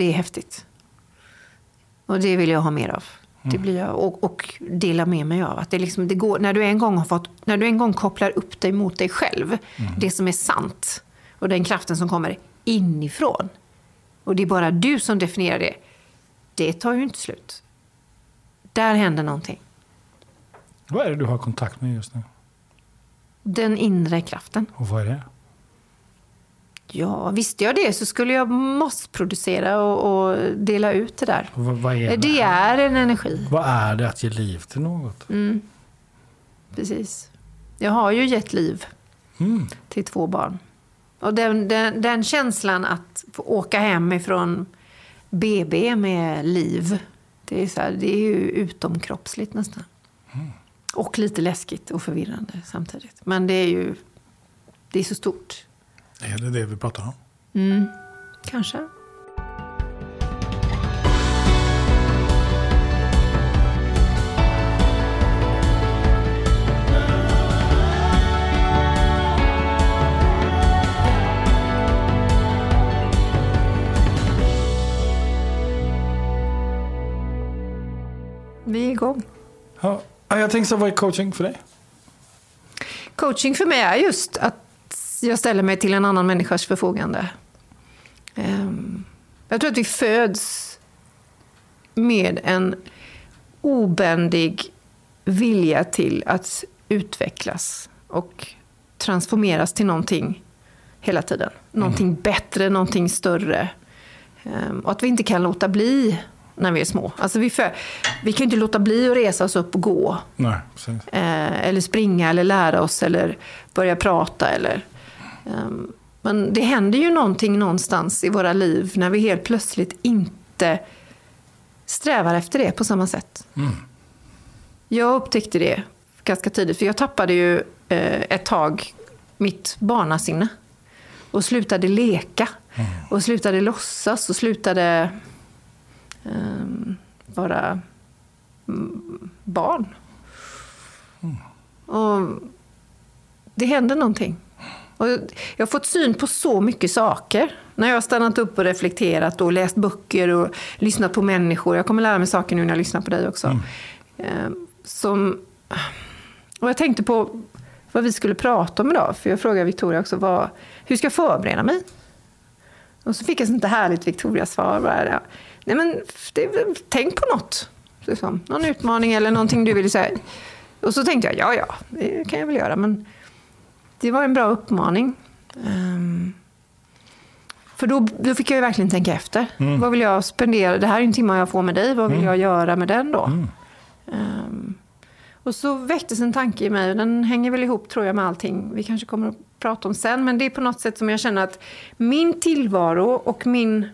Det är häftigt. Och det vill jag ha mer av. Det blir jag, och, och dela med mig av. Att det liksom, det går, när, du en gång har fått, när du en gång kopplar upp dig mot dig själv, det som är sant, och den kraften som kommer inifrån, och det är bara du som definierar det, det tar ju inte slut. Där händer någonting. Vad är det du har kontakt med just nu? Den inre kraften. Och vad är det? Ja, visste jag det så skulle jag massproducera och, och dela ut det där. Och vad, är det? Det är en energi. Vad är det att ge liv till något? Precis. Jag har ju gett liv Mm. till två barn. Och den, den, den känslan att få åka hem ifrån BB med liv, det är, så här, det är ju utomkroppsligt nästan. Och lite läskigt och förvirrande samtidigt. Men det är ju det är så stort. Är det det vi pratar om? Kanske. Vi är igång. Ja. Ja, Jag tänkte så, vad är coaching för dig? Coaching för mig är just att jag ställer mig till en annan människas förfogande. Ehm, Jag tror att vi föds med en obändig vilja till att utvecklas och transformeras till någonting hela tiden. Någonting bättre, någonting större. Ehm, Och att vi inte kan låta bli när vi är små. Alltså vi, för, vi kan inte låta bli att resa oss upp och gå. Nej. Eh, eller springa eller lära oss eller börja prata. Eller, men det händer ju någonting någonstans i våra liv när vi helt plötsligt inte strävar efter det på samma sätt. Jag upptäckte det ganska tidigt, för jag tappade ju eh, ett tag mitt barnasinne. Och slutade leka. Och slutade låtsas och slutade ehm, vara mm, barn. Och det händer någonting. Och jag har fått syn på så mycket saker. När jag har stannat upp och reflekterat och läst böcker och lyssnat på människor. Jag kommer lära mig saker nu när jag lyssnar på dig också. Eh, Som, och jag tänkte på vad vi skulle prata om idag. För jag frågade Victoria också, vad, hur ska jag förbereda mig? Och så fick jag sånt härligt Victoria-svar. Bara. Nej, men, det, tänk på något. Liksom. Någon utmaning eller någonting du vill säga. Och så tänkte jag, ja, ja, det kan jag väl göra. Men det var en bra uppmaning. Ehm, för då, då fick jag ju verkligen tänka efter. Vad vill jag spendera? Det här är en timme jag får med dig. Vad vill jag göra med den då? Ehm, och så väcktes en tanke i mig. Den hänger väl ihop tror jag med allting vi kanske kommer att prata om sen. Men det är på något sätt som jag känner att min tillvaro och min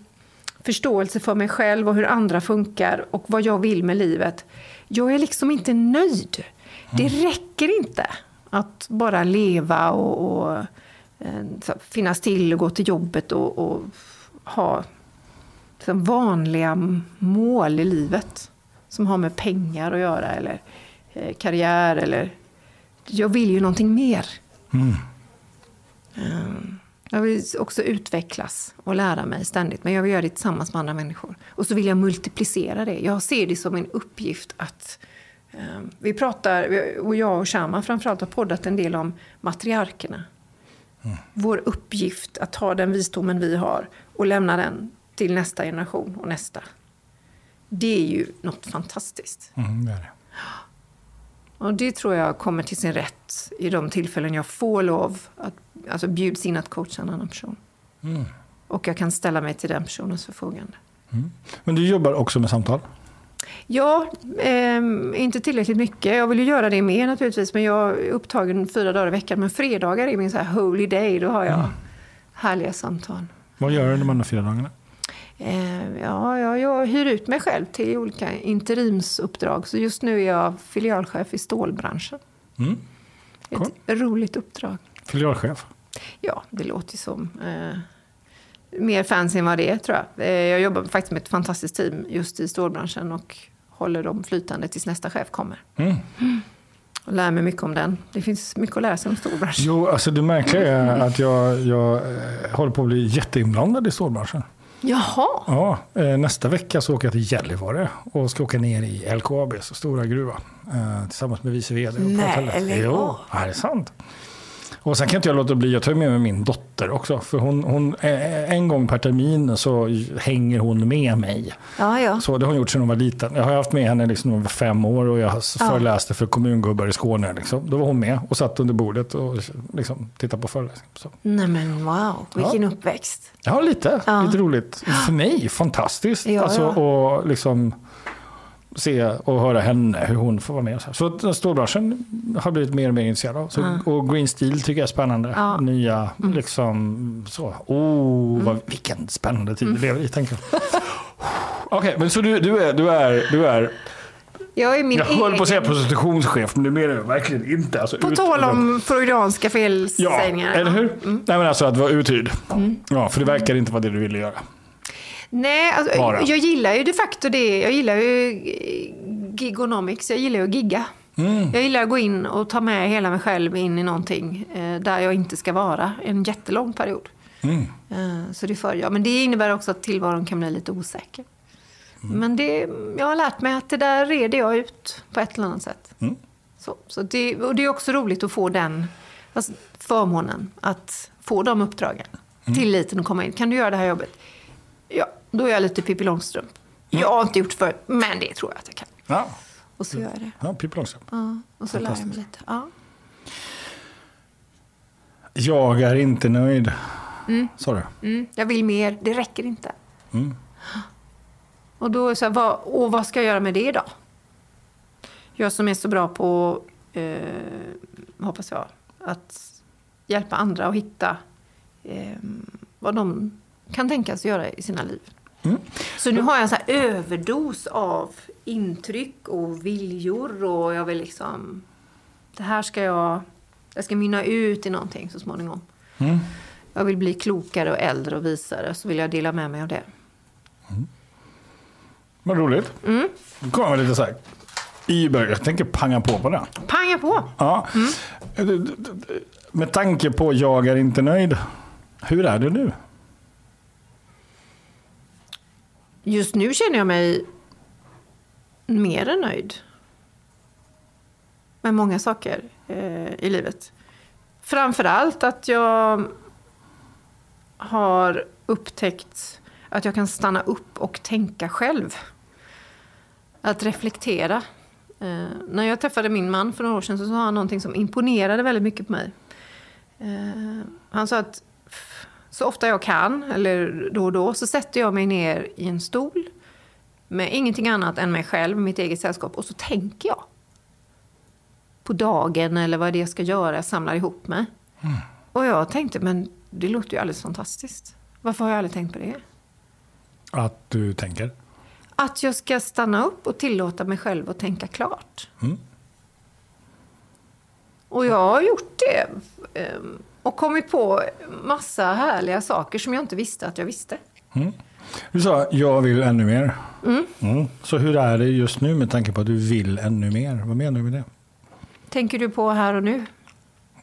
förståelse för mig själv och hur andra funkar och vad jag vill med livet. Jag är liksom inte nöjd. Det räcker inte att bara leva och, och eh, finnas till och gå till jobbet och, och ha liksom, vanliga mål i livet. Som har med pengar att göra eller eh, karriär eller... Jag vill ju någonting mer. Um, jag vill också utvecklas och lära mig ständigt. Men jag vill göra det tillsammans med andra människor. Och så vill jag multiplicera det. Jag ser det som en uppgift att... Um, vi pratar, och jag och Shama framförallt har poddat en del om matriarkerna. Vår uppgift att ta den visdomen vi har och lämna den till nästa generation och nästa. Det är ju något fantastiskt. Mm, det är det. Och det tror jag kommer till sin rätt i de tillfällen jag får lov att alltså bjuds in att coacha en annan person. Och jag kan ställa mig till den personens förfogande. Men du jobbar också med samtal? Ja, ehm, inte tillräckligt mycket. Jag vill ju göra det mer naturligtvis, men jag är upptagen fyra dagar i veckan. Men fredagar är min så här holy day. Då har jag härliga samtal. Vad gör du de andra fyra dagarna? Eh, ja, jag, jag hyr ut mig själv till olika interimsuppdrag. Så just nu är jag filialchef i stålbranschen. Mm. Ett Cool. roligt uppdrag. Filialchef? Ja, det låter ju som eh, mer fancy än vad det är, tror jag. Eh, jag jobbar faktiskt med ett fantastiskt team just i stålbranschen och håller dem flytande tills nästa chef kommer. Mm. Och lär mig mycket om den. Det finns mycket att lära sig om stålbranschen. Jo, alltså det märkliga är att jag, jag eh, håller på att bli jätteinblandad i stålbranschen. Jaha. Ja, eh, nästa vecka så åker jag till Gällivare och ska åka ner i LKABs stora gruva. Tillsammans med vice vd. och Nej, lägg Jo, av. ja, det är sant. Och sen kan inte jag låta bli, jag tar med mig min dotter också. För hon, hon, en gång per termin så hänger hon med mig. Ja, ja. Så det har hon gjort sedan hon var liten. Jag har haft med henne liksom när hon var fem år och jag föreläste för kommungubbar i Skåne. Liksom. Då var hon med och satt under bordet och liksom, tittade på föreläsningen. Så. Nej men wow, vilken uppväxt. Ja, lite. Ja. Lite roligt. För mig, fantastiskt. Ja, alltså, ja. Och liksom se och höra henne, hur hon får vara med. Så, så att stålbranschen har blivit mer och mer intresserad av. Så, Och Green Steel tycker jag är spännande. Ja. Mm. Nya, liksom så. Oh, vad, vilken spännande tid vi lever i, tänker jag. Okej, men så du, du, är, du, är, du är, Jag är min jag höll på att säga egen- prostitutionschef, men det menar jag verkligen inte. Alltså, På ut- tal om freudianska Ja, felsägningar. eller hur? Mm. Nej, men alltså att vara uthyrd. Ja, för det verkar inte vara det du ville göra. Nej, alltså, jag gillar ju de facto det. Jag gillar ju eh, gigonomics. Jag gillar ju att gigga. Mm. Jag gillar att gå in och ta med hela mig själv in i någonting eh, där jag inte ska vara en jättelång period. Mm. Eh, så det för jag. Men det innebär också att tillvaron kan bli lite osäker. Mm. Men det, jag har lärt mig att det där reder jag ut på ett eller annat sätt. Mm. Så, så det, och det är också roligt att få den alltså, förmånen att få de uppdragen. Mm. Tilliten att komma in. Kan du göra det här jobbet? Ja, då är jag lite Pippi Långstrump. Mm. Jag har inte gjort förut, men det tror jag att jag kan. Ja, Och så gör jag det. ja Pippi Långstrump. Ja, och så lär jag mig lite. Ja. Jag är inte nöjd. Sa du? Mm, jag vill mer, det räcker inte. Mm. Och då är så här, vad, och vad ska jag göra med det då? Jag som är så bra på, eh, hoppas jag, att hjälpa andra att hitta eh, vad de kan tänkas göra i sina liv. Mm. Så nu har jag en så överdos av intryck och viljor och jag vill liksom, det här ska jag, jag ska mynna ut i någonting så småningom. Mm. Jag vill bli klokare och äldre och visare så vill jag dela med mig av det. Vad roligt. Mm. Nu kommer lite så här. Iber, jag tänker panga på på det. Panga på! Ja. Med tanke på jag är inte nöjd. Hur är det nu? Just nu känner jag mig mer än nöjd. Med många saker eh, i livet. Framförallt att jag har upptäckt att jag kan stanna upp och tänka själv. Att reflektera. Eh, när jag träffade min man för några år sedan så sa han någonting som imponerade väldigt mycket på mig. Eh, han sa att så ofta jag kan, eller då och då, så sätter jag mig ner i en stol med ingenting annat än mig själv, mitt eget sällskap, och så tänker jag. På dagen eller vad det är jag ska göra, jag samlar ihop mig. Och jag tänkte, men det låter ju alldeles fantastiskt. Varför har jag aldrig tänkt på det? Att du tänker? Att jag ska stanna upp och tillåta mig själv att tänka klart. Mm. Och jag har gjort det. Och kommit på massa härliga saker som jag inte visste att jag visste. Du sa jag vill ännu mer. Mm. Så hur är det just nu med tanke på att du vill ännu mer? Vad menar du med det? Tänker du på här och nu?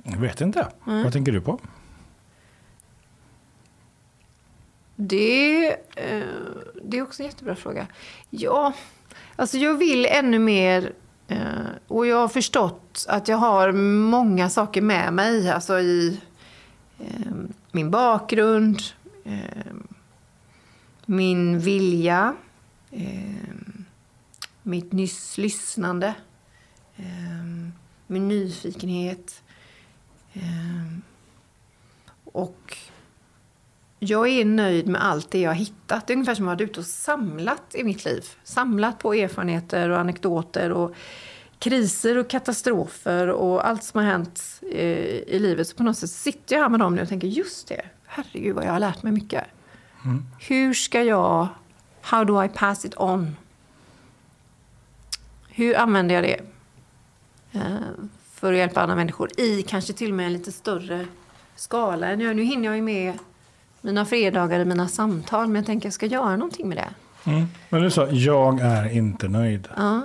Jag vet inte. Vad tänker du på? Det, eh, det är också en jättebra fråga. Ja, alltså jag vill ännu mer eh, och jag har förstått att jag har många saker med mig. Alltså i Ehm, min bakgrund, ehm, min vilja, ehm, mitt nyss lyssnande, min nyfikenhet. Och jag är nöjd med allt det jag har hittat. Det är ungefär som att jag varit ute och samlat i mitt liv. Samlat på erfarenheter och anekdoter och kriser och katastrofer och allt som har hänt eh, i livet. Så på något sätt sitter jag här med dem nu och tänker just det, herregud vad jag har lärt mig mycket. Hur ska jag, how do I pass it on? Hur använder jag det? Eh, för att hjälpa andra människor i kanske till och med en lite större skala än jag. Nu hinner jag ju med mina fredagar i mina samtal, men jag tänker jag ska göra någonting med det. Mm. Men du sa jag är inte nöjd. Ja.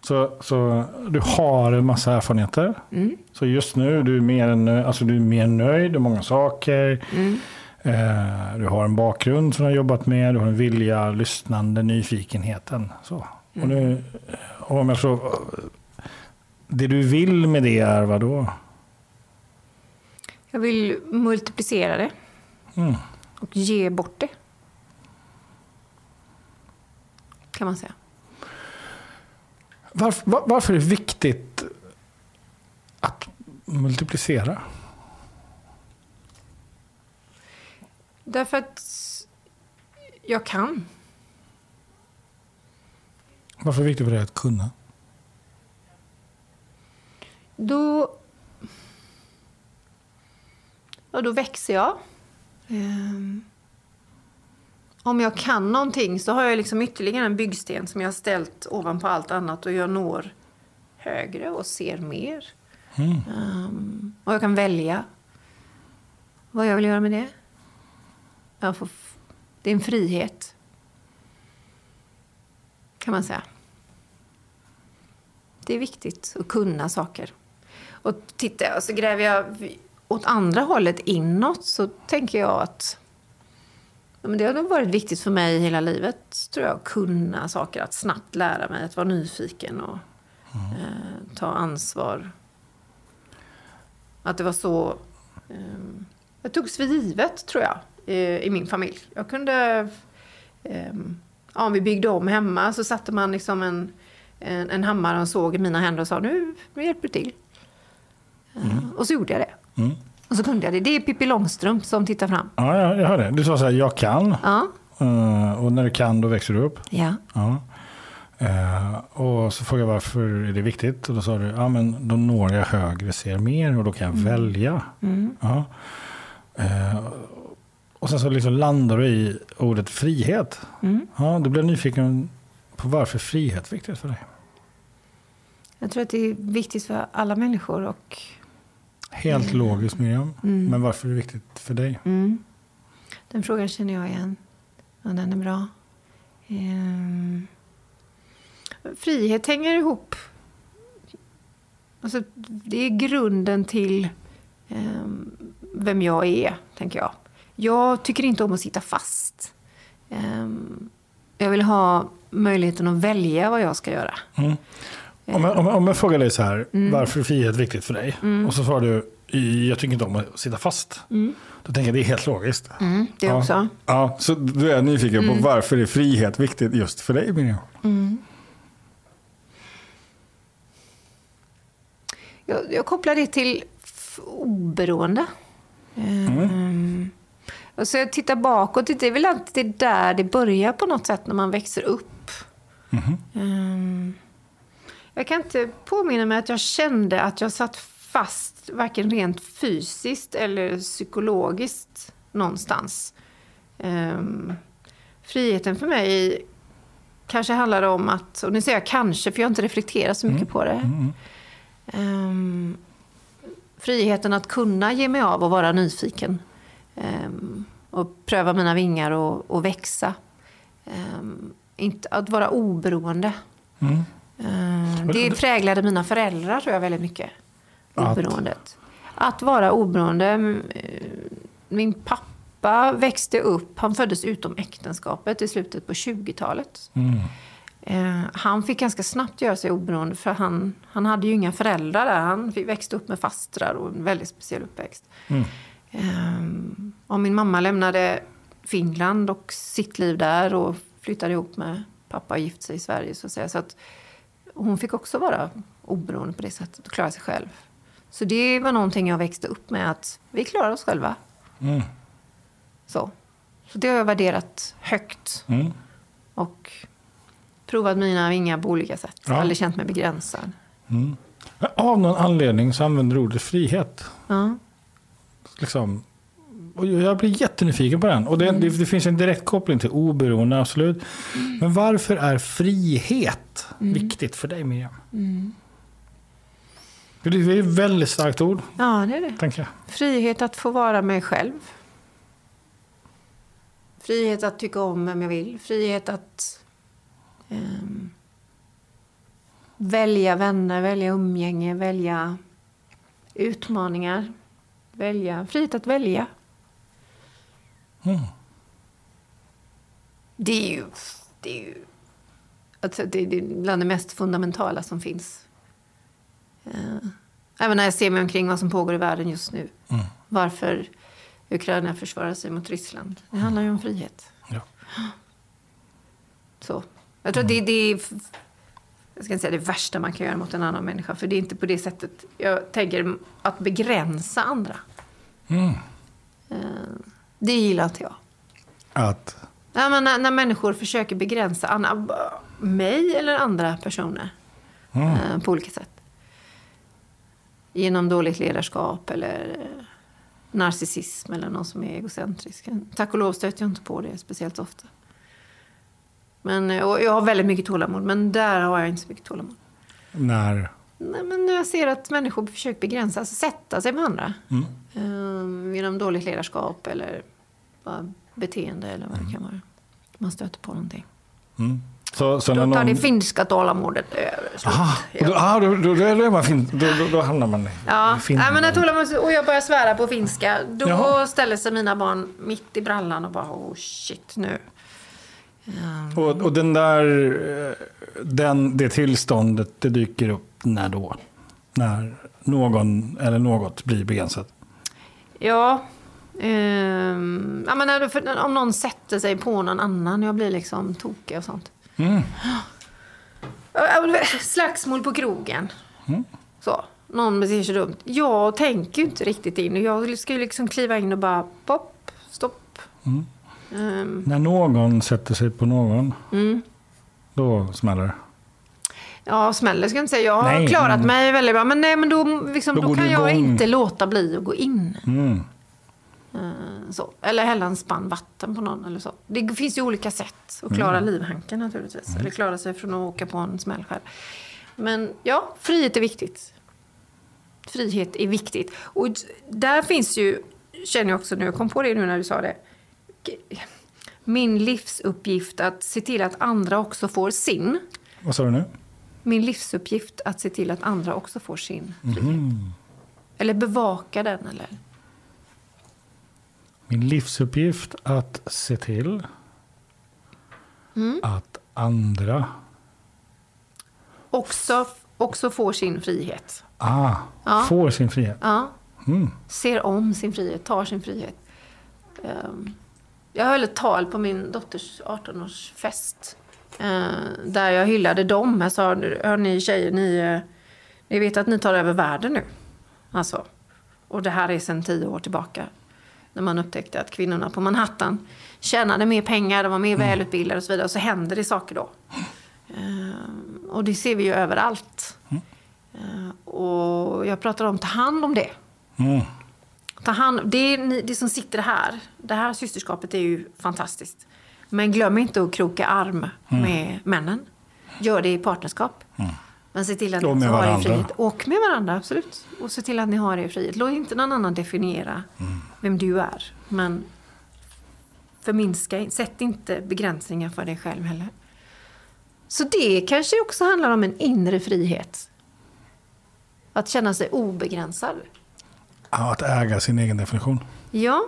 Så, så du har en massa erfarenheter. Mm. Så just nu du är mer, än, alltså, du är mer nöjd med många saker. Mm. Eh, du har en bakgrund som du har jobbat med, du har en vilja, lyssnande, nyfikenheten. Så. Och nu, om jag så, det du vill med det är vad då? Jag vill multiplicera det Mm. och ge bort det. Kan man säga. Varför, var- varför är det viktigt att multiplicera? Därför att jag kan. Varför är det viktigt för dig att kunna? Då, ja, då växer jag. Om jag kan någonting så har jag liksom ytterligare en byggsten som jag har ställt ovanpå allt annat och jag når högre och ser mer. Mm. Ehm, och jag kan välja vad jag vill göra med det. Jag får, det är en frihet. Kan man säga. Det är viktigt att kunna saker. Och tittar jag så gräver jag åt andra hållet inåt så tänker jag att ja, men det har nog varit viktigt för mig hela livet, tror jag, att kunna saker. Att snabbt lära mig, att vara nyfiken och eh, ta ansvar. Att det var så... Eh, det togs för givet, tror jag, i, i min familj. Jag kunde... Eh, ja, om vi byggde om hemma så satte man liksom en, en, en hammare och en såg i mina händer och sa nu, nu hjälper du till. Eh, Och så gjorde jag det. Mm. Och så kunde jag det. Det är Pippi Långstrump som tittar fram. Ja, jag, jag hör det. Du sa så här, jag kan. Ja. Eh, och när du kan, då växer du upp. Ja. Ja. Eh, och så frågade jag varför är det viktigt? Och då sa du, ja men då når jag högre, ser mer och då kan jag välja. Mm. Ja. Eh, och sen så liksom landar du i ordet frihet. Mm. Ja, då blir jag nyfiken på varför frihet är viktigt för dig. Jag tror att det är viktigt för alla människor. Och, Helt logiskt Miriam, Mm. men varför är det viktigt för dig? mm, den frågan känner jag igen. Och den är bra. Ehm, frihet hänger ihop. Alltså, det är grunden till ehm, vem jag är, tänker jag. Jag tycker inte om att sitta fast. Ehm, jag vill ha möjligheten att välja vad jag ska göra. Mm. Om, jag, om, jag- om jag frågar dig så här, Mm. varför är frihet viktigt för dig? Och så svarar du, jag tycker inte om att sitta fast. Då tänker jag det är helt logiskt. Mm, det Ja. också. Ja, så då är nyfiken Mm. på varför är frihet viktigt just för dig Miriam? Jag, jag kopplar det till oberoende. Mm. Och så jag tittar bakåt. Det är väl alltid där det börjar på något sätt när man växer upp. Mm. Jag kan inte påminna mig att jag kände att jag satt fast varken rent fysiskt eller psykologiskt någonstans. Ehm, friheten för mig kanske handlar om att, och nu säger jag kanske för jag har inte reflekterat så mycket på det. Ehm, friheten att kunna ge mig av och vara nyfiken. Ehm, och pröva mina vingar och, och växa. Inte, att vara oberoende. Mm. Ehm, det präglade mina föräldrar tror jag väldigt mycket. Att? Oberoendet. Att vara oberoende. Eh, Min pappa växte upp, han föddes utom äktenskapet i slutet på 20-talet. Mm. Eh, han fick ganska snabbt göra sig oberoende för han, han hade ju inga föräldrar där. Han växte upp med fastrar och en väldigt speciell uppväxt. Mm. Eh, och min mamma lämnade Finland och sitt liv där och flyttade ihop med pappa och gift sig i Sverige. Så att säga. Så att hon fick också vara oberoende på det sättet och klara sig själv. Så det var någonting jag växte upp med, att vi klarar oss själva. Mm. Så, så det har jag värderat högt. Mm. Och provat mina vingar på olika sätt. Ja. Aldrig känt mig begränsad. Mm. Av någon anledning så använder du ordet frihet. Ja. Liksom. Och jag blir jättenyfiken på den. Och det, Mm. det, det finns en direkt koppling till oberoende, absolut. Men varför är frihet Mm. viktigt för dig, Miriam? För Det är ett väldigt starkt ord, ja, det är det. tänker jag. Frihet att få vara mig själv. Frihet att tycka om vem jag vill. Frihet att ehm, välja vänner, välja umgänge, välja utmaningar. Välja. Frihet att välja. Det är ju... Det är ju alltså det, är bland det mest fundamentala som finns. Eh, Även när jag ser mig omkring vad som pågår i världen just nu. Varför Ukraina försvarar sig mot Ryssland. Det handlar ju om frihet. Ja. Så. Jag tror att det, det är... Jag ska inte säga det värsta man kan göra mot en annan människa. För det är inte på det sättet. Jag tänker att begränsa andra. Mm. Det gillar inte jag. Att, Ja, men när, när människor försöker begränsa andra, mig eller andra personer eh, på olika sätt. Genom dåligt ledarskap eller eh, narcissism eller någon som är egocentrisk. Tack och lov stöter jag inte på det speciellt ofta. Men, eh, jag har väldigt mycket tålamod, men där har jag inte så mycket tålamod. när... Nej, men när jag ser att människor försöker begränsa, alltså sätta sig med andra. Eh, genom dåligt ledarskap eller bara beteende eller vad det kan vara. Man stöter på någonting. Mm. Så, så Då tar någon... det finska tålamodet över. Aha, och då, då, då, man fin, då, då, då hamnar man i Ja, Finland. Nej, men när tålamod, och jag börjar svära på finska, då Jaha. ställer sig mina barn mitt i brallan och bara oh shit nu. Och, och den där, eh, den, det tillståndet, det dyker upp när då? När någon eller något blir begränsat? Ja, ehm, ja men för, om någon sätter sig på någon annan, jag blir liksom tokig och sånt. Mm. Slagsmål på krogen. Så. Någon beter sig dumt. Jag tänker ju inte riktigt in. Jag ska ju liksom kliva in och bara pop, stopp. Ehm, När någon sätter sig på någon, Mm. då smäller det. Ja, smäller ska jag inte säga. Jag har Nej, klarat men- mig väldigt bra. Men, nej, men då, liksom, Då då, kan jag igång. inte låta bli att gå in. Mm. Eh, Så. Eller hälla en spann vatten på någon. Eller så. Det finns ju olika sätt att klara Mm. livhanken naturligtvis. Eller klara sig från att åka på en smäll själv. Men ja, frihet är viktigt. Frihet är viktigt. Och där finns ju, känner jag också nu, jag kom på det nu när du sa det. Min livsuppgift att se till att andra också får sin. Vad sa du nu? Min livsuppgift att se till att andra också får sin frihet. Mhm. Eller bevaka den. Eller? Min livsuppgift att se till Mm. att andra Också, också får sin frihet. ah, Ja. får sin frihet. Ja. Mm. Ser om sin frihet, tar sin frihet. Ehm, jag höll ett tal på min dotters 18-årsfest. eh, där jag hyllade dem. Jag sa, hör ni tjejer, ni, eh, ni vet att ni tar över världen nu. Alltså. Och det här är sedan tio år tillbaka. När man upptäckte att kvinnorna på Manhattan tjänade mer pengar, de var mer välutbildade och så vidare. Och så händer det saker då. Ehm, och det ser vi ju överallt. Ehm, och jag pratar om, ta hand om det. Mm. Ta hand, det, det som sitter här, det här systerskapet är ju fantastiskt. Men glöm inte att kroka arm med männen. Gör det i partnerskap. Men se till att ni har er frihet. Och med varandra, absolut. Och se till att ni har er frihet. Låt inte någon annan definiera vem du är. Men förminska, sätt inte begränsningar för dig själv heller. Så det kanske också handlar om en inre frihet. Att känna sig obegränsad. Ja, att äga sin egen definition. Ja,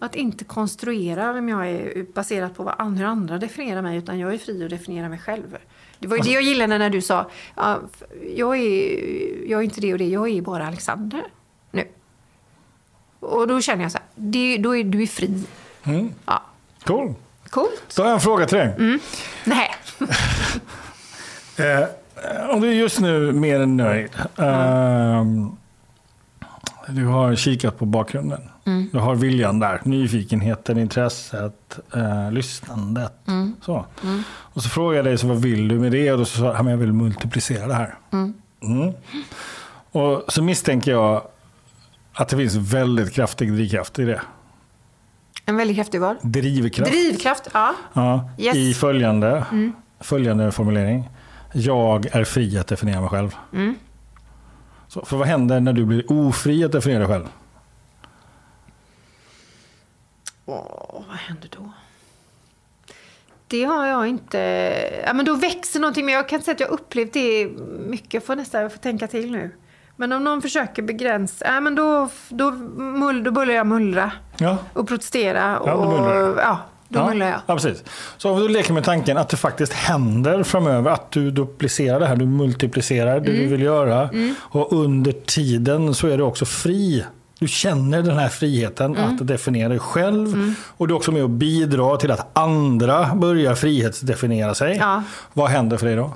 att inte konstruera vem jag är baserat på vad hur andra definierar mig, utan jag är fri att definiera mig själv. Det var ju det jag gillade när du sa, jag, är, jag är inte det och det, jag är bara Alexander nu. Och då känner jag så här, det, då är du är fri. Mm. Ja, Cool. coolt. Då har jag en fråga till dig. Mm. Nej. Eh, om du är just nu mer än nöjd. ehm, du har kikat på bakgrunden. Du har viljan där. Nyfikenheten, intresset, eh, lyssnandet. Så. Och så frågar jag dig, så vad vill du med det? Och då så sa jag, "Ja, men jag vill multiplicera det här. Mm. Och så misstänker jag att det finns väldigt kraftig drivkraft i det. En väldigt kraftig vad? Drivkraft. Drivkraft, ja. Ja, Yes. I följande, följande formulering. Jag är fri att definiera mig själv. Mm. Så, för vad händer när du blir ofri att definiera dig själv? Åh, vad händer då? Det har jag inte... Ja, men då växer någonting. Men jag kan inte säga att jag har upplevt det mycket. Jag får nästan jag får tänka till nu. Men om någon försöker begränsa, äh, men då, då, mull, då börjar jag mullra Ja. och protestera. Och, Ja, då mullrar. Ja, då ja. mullrar jag. Ja, precis. Så om du leker med tanken att det faktiskt händer framöver, att du duplicerar det här, du multiplicerar det Mm. du vill göra. Och under tiden så är du också fri. Du känner den här friheten Mm. att definiera dig själv. Och du är också med och bidrar till att andra börjar frihetsdefiniera sig. Ja. Vad händer för dig då?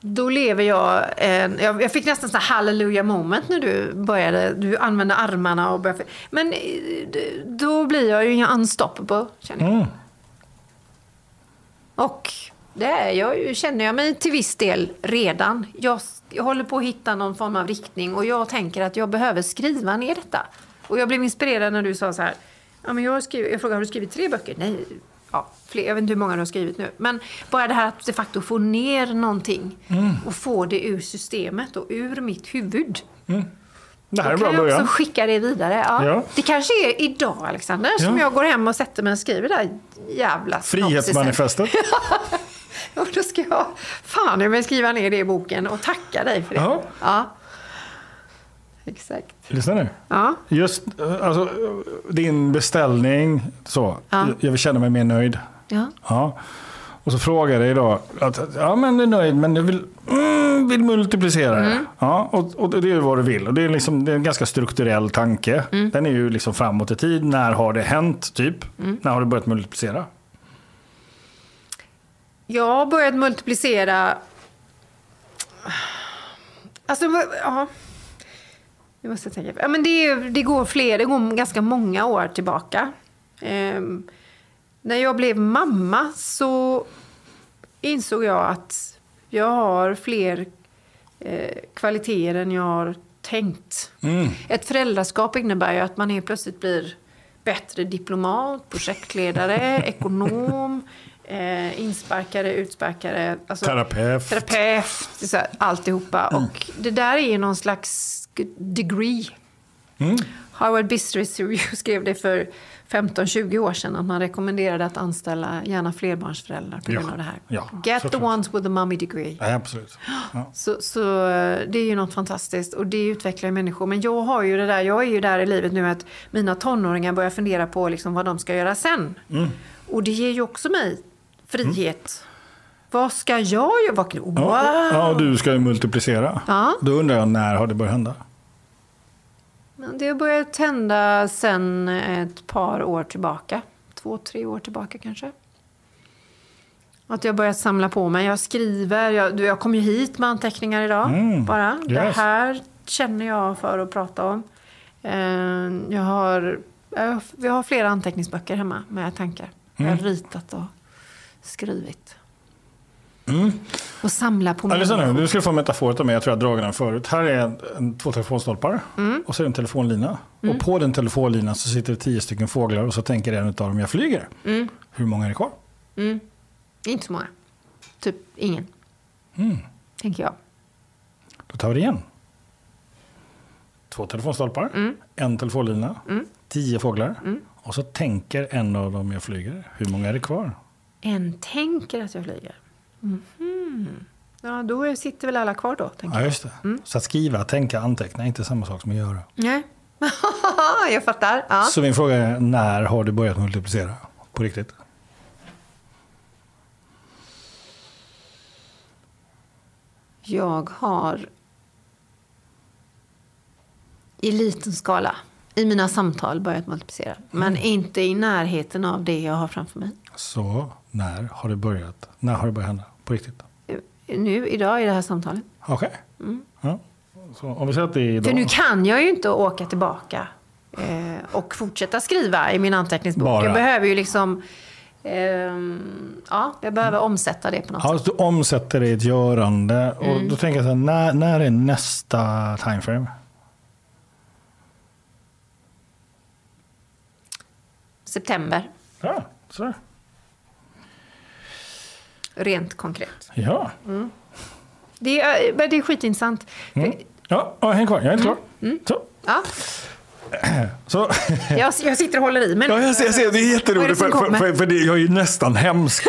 Då lever jag, en, jag, fick nästan så här hallelujah moment när du började, du använde armarna och började, men eh, då blir jag ju unstoppable, känner jag. Mm. Och det är jag ju, känner jag mig till viss del redan. Jag, jag håller på att hitta någon form av riktning och jag tänker att jag behöver skriva ner detta. Och jag blev inspirerad när du sa så här, ja, men jag, skrivit, jag frågade, har du skrivit tre böcker? Nej, ja, fler, jag vet inte hur många du har skrivit nu. Men bara det här att de facto få ner någonting och få det ur systemet och ur mitt huvud. Det här är Då en bra kan jag också skicka det vidare. Ja. Ja. Det kanske är idag, Alexander, som Ja. jag går hem och sätter mig och skriver det där jävla. Frihetsmanifestet. Och då ska jag fan jag vill skriva ner det i boken och tacka dig för det. Ja. Ja. Exakt. Lyssna nu. Ja. Just eh, alltså, din beställning, så. Ja. Jag vill känna mig mer nöjd. Ja. Ja. Och så frågar jag dig då, att, ja men du är nöjd men jag vill, mm, vill multiplicera det. Mm. Ja, och, och det är vad du vill. Och det är, liksom, det är en ganska strukturell tanke. Mm. Den är ju liksom framåt i tid. När har det hänt, typ? Mm. När har du börjat multiplicera? Jag har börjat multiplicera... Alltså, ja. Jag måste tänka. Ja, men det, det går fler, det går ganska många år tillbaka. Ehm, när jag blev mamma så insåg jag att jag har fler eh, kvaliteter än jag har tänkt. Mm. Ett föräldraskap innebär ju att man helt plötsligt blir bättre diplomat, projektledare, ekonom, eh, insparkare, utsparkare. Alltså, Terapeut. Terapeut, så här, alltihopa. Och det där är ju någon slags degree. Mm. Harvard Business Review skrev det för 15-20 år sedan att man rekommenderade att anställa gärna flerbarnsföräldrar på grund Ja, av det här. ja, Get the såklart. ones with the mummy degree. Ja, absolut. Så, så eh, det är ju något fantastiskt och det utvecklar ju människor. Men jag har ju det där, jag är ju där i livet nu att mina tonåringar börjar fundera på liksom vad de ska göra sen. Mm. Och det ger ju också mig frihet. Vad ska jag göra? Vad- Wow! Ja, ja, och du ska ju multiplicera. Ja. Då undrar jag, när har det börjat hända? Men Det har börjat hända sen ett par år tillbaka. Två, tre år tillbaka kanske. Att jag börjat samla på mig. Jag skriver. Jag, jag kom ju hit med anteckningar idag. Mm, Bara. Det yes. här känner jag för att prata om. Eh, Jag har, jag, har flera anteckningsböcker hemma med tankar. Jag har ritat och skrivit. Och samla på nu, människor. du ska få en metafor av mig, jag tror jag har dragit den förut. Här är en, en, två telefonstolpar och så är det en telefonlina. Och på den telefonlinan så sitter det tio stycken fåglar och så tänker en av dem, jag flyger. Hur många är det kvar? Inte så många. Typ ingen. Tänker jag. Då tar vi det igen. Två telefonstolpar, en telefonlina, tio fåglar. Och så tänker en av dem, jag flyger. Hur många är det kvar? En tänker att jag flyger. Mhm. Ja, då sitter väl alla kvar då, tänker Ja, just det. Så att skriva, tänka, anteckna är inte samma sak som att göra. Nej. jag fattar. Ja. Så min fråga är, när har du börjat multiplicera? På riktigt? Jag har i liten skala i mina samtal börjat multiplicera. Men inte i närheten av det jag har framför mig. Så när har det börjat? När har det börjat hända? På riktigt? Nu, idag, i det här samtalet. Okej. Ja. Så om vi säger att det är idag. För nu kan jag ju inte åka tillbaka eh, och fortsätta skriva i min anteckningsbok. Bara. Jag behöver ju liksom... ehm, ja, jag behöver omsätta det på något Ja, sätt. du omsätter det i ett görande. Och Mm. då tänker jag så här, när, när är nästa timeframe? September, Ja, så. Rent konkret. Ja. Det är, men det är skitintressant. Mm. Ja, ja, häng kvar. Jag är inte klar. Mm. Så. Ja, Så. jag, jag sitter och håller i nu. Ja, jag ser, jag ser. Det är det jätteroligt. För, för, för, för det, jag är ju nästan hemsk.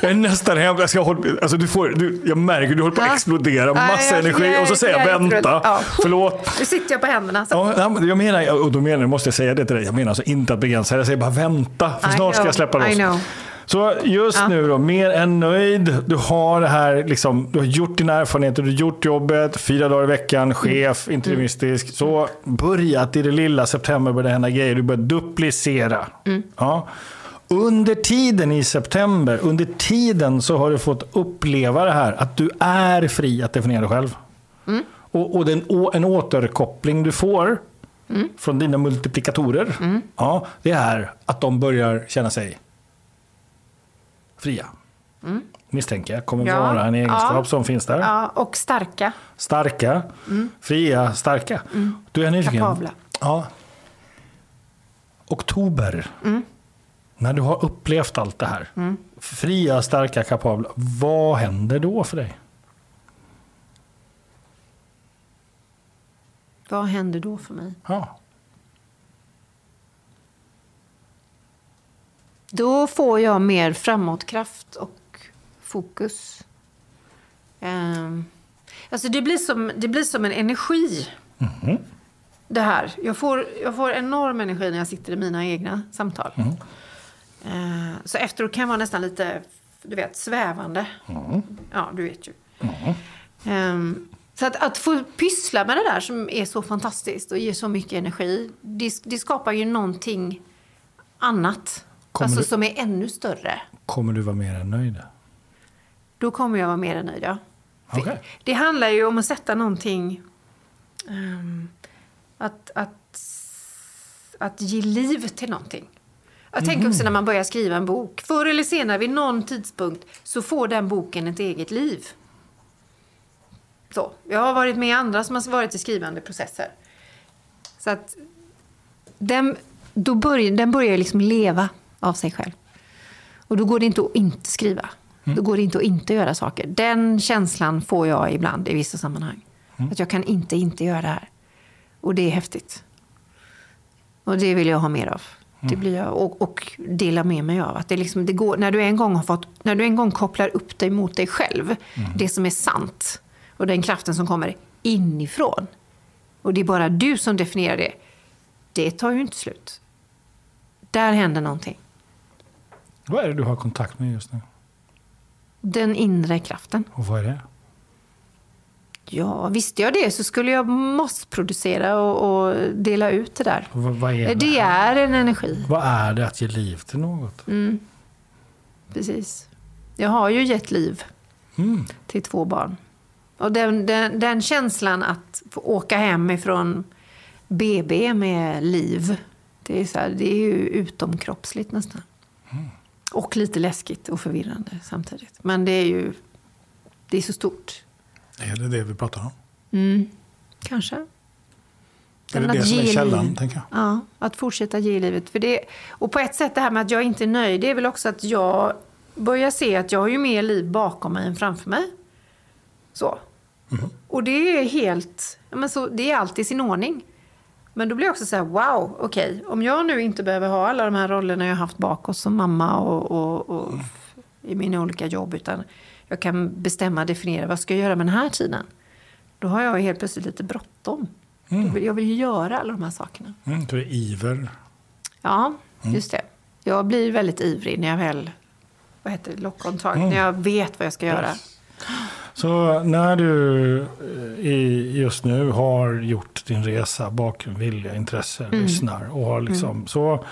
Jag är nästan hem. Jag, ska hålla, alltså du får, du, jag märker du håller på att Ja. explodera. Massa jag- energi. jag- Och så säger jag jag vänta. Ja. Förlåt. Nu sitter jag på händerna. Så. Ja, ja, men jag menar, och då menar jag, måste jag säga det till dig. Jag menar alltså inte att begränsa. Jag säger bara vänta. För I snart ska jag släppa loss. Så just Ja. nu då, mer än nöjd. Du har det här, liksom, du har gjort dina erfarenheter, du har gjort jobbet, fyra dagar i veckan, chef, Mm. interimistisk. Så börjat i det lilla september börjar det hända grejer. Du börjar duplicera. Mm. Ja. Under tiden i september, under tiden så har du fått uppleva det här att du är fri att definiera dig själv. Mm. Och, och den, en återkoppling du får Mm. från dina multiplikatorer, ja, det är att de börjar känna sig fria. Misstänker jag kommer Mm. Ja. vara en egenskap Ja. som finns där. Ja, och starka. Starka, fria, starka. Du är nyfiken. Kapabla. Ja. Oktober. När du har upplevt allt det här. Fria, starka, kapabla. Vad händer då för dig? Vad händer då för mig? Ja. Då får jag mer framåtkraft och fokus. Ehm, alltså det, blir som, det blir som en energi. Det här. Jag får, jag får enorm energi när jag sitter i mina egna samtal. Ehm, så efteråt kan jag vara nästan lite du vet, svävande. Ja, du vet ju. Ehm, så att, att få pyssla med det där som är så fantastiskt och ger så mycket energi. Det, det skapar ju någonting annat. Kommer alltså du- som är ännu större. Kommer du vara mer än nöjd? Då kommer jag vara mer än nöjd, ja. Okej. Det handlar ju om att sätta någonting... ehm, att, att, att ge liv till någonting. Jag tänker också när man börjar skriva en bok. Förr eller senare, vid någon tidpunkt, så får den boken ett eget liv. Så. Jag har varit med andra som har varit i skrivande processer. Så att den, då börjar, den börjar liksom leva av sig själv. Och då går det inte att inte skriva. Då går det inte att inte göra saker. Den känslan får jag ibland i vissa sammanhang. Att jag kan inte inte göra det här. Och det är häftigt. Och det vill jag ha mer av. Det blir jag, och, och dela med mig av. Att det liksom, det går, när, du en gång har fått, när du en gång kopplar upp dig mot dig själv, det som är sant, och den kraften som kommer inifrån, och det är bara du som definierar det, det tar ju inte slut. Där händer någonting. Vad är det du har kontakt med just nu? Den inre kraften. Och vad är det? Ja, visste jag det så skulle jag massproducera och, och dela ut det där. Och vad, är det? Det är en energi, Vad är det att ge liv till något? precis. Jag har ju gett liv Mm. till två barn. Och den, den, den känslan att få åka hem ifrån BB med liv, det är, så här, det är ju utomkroppsligt nästan. Och lite läskigt och förvirrande samtidigt. Men det är ju det är så stort. Är det det vi pratar om? Mm, kanske. Är Men det det som är källan, liv. tänker jag? Ja, att fortsätta ge livet. För det, och på ett sätt det här med att jag inte är nöjd, det är väl också att jag börjar se att jag har ju mer liv bakom mig än framför mig. Så. Mhm. Och det är helt, men så, det är alltid i sin ordning. Men då blir jag också så här, wow, okej, om jag nu inte behöver ha alla de här rollerna jag har haft bak oss som mamma och, och, och Mm. i mina olika jobb, utan jag kan bestämma, definiera, vad ska jag göra med den här tiden? Då har jag helt plötsligt lite bråttom. Vill- Jag vill ju göra alla de här sakerna. Mm, det är iver. Ja, just det. Jag blir väldigt ivrig när jag väl vad heter det, lock on target, Mm. när jag vet vad jag ska göra. Så när du eh, i- just nu har gjort din resa, bakgrund, vilja, intresse, Mm. lyssnar och har liksom så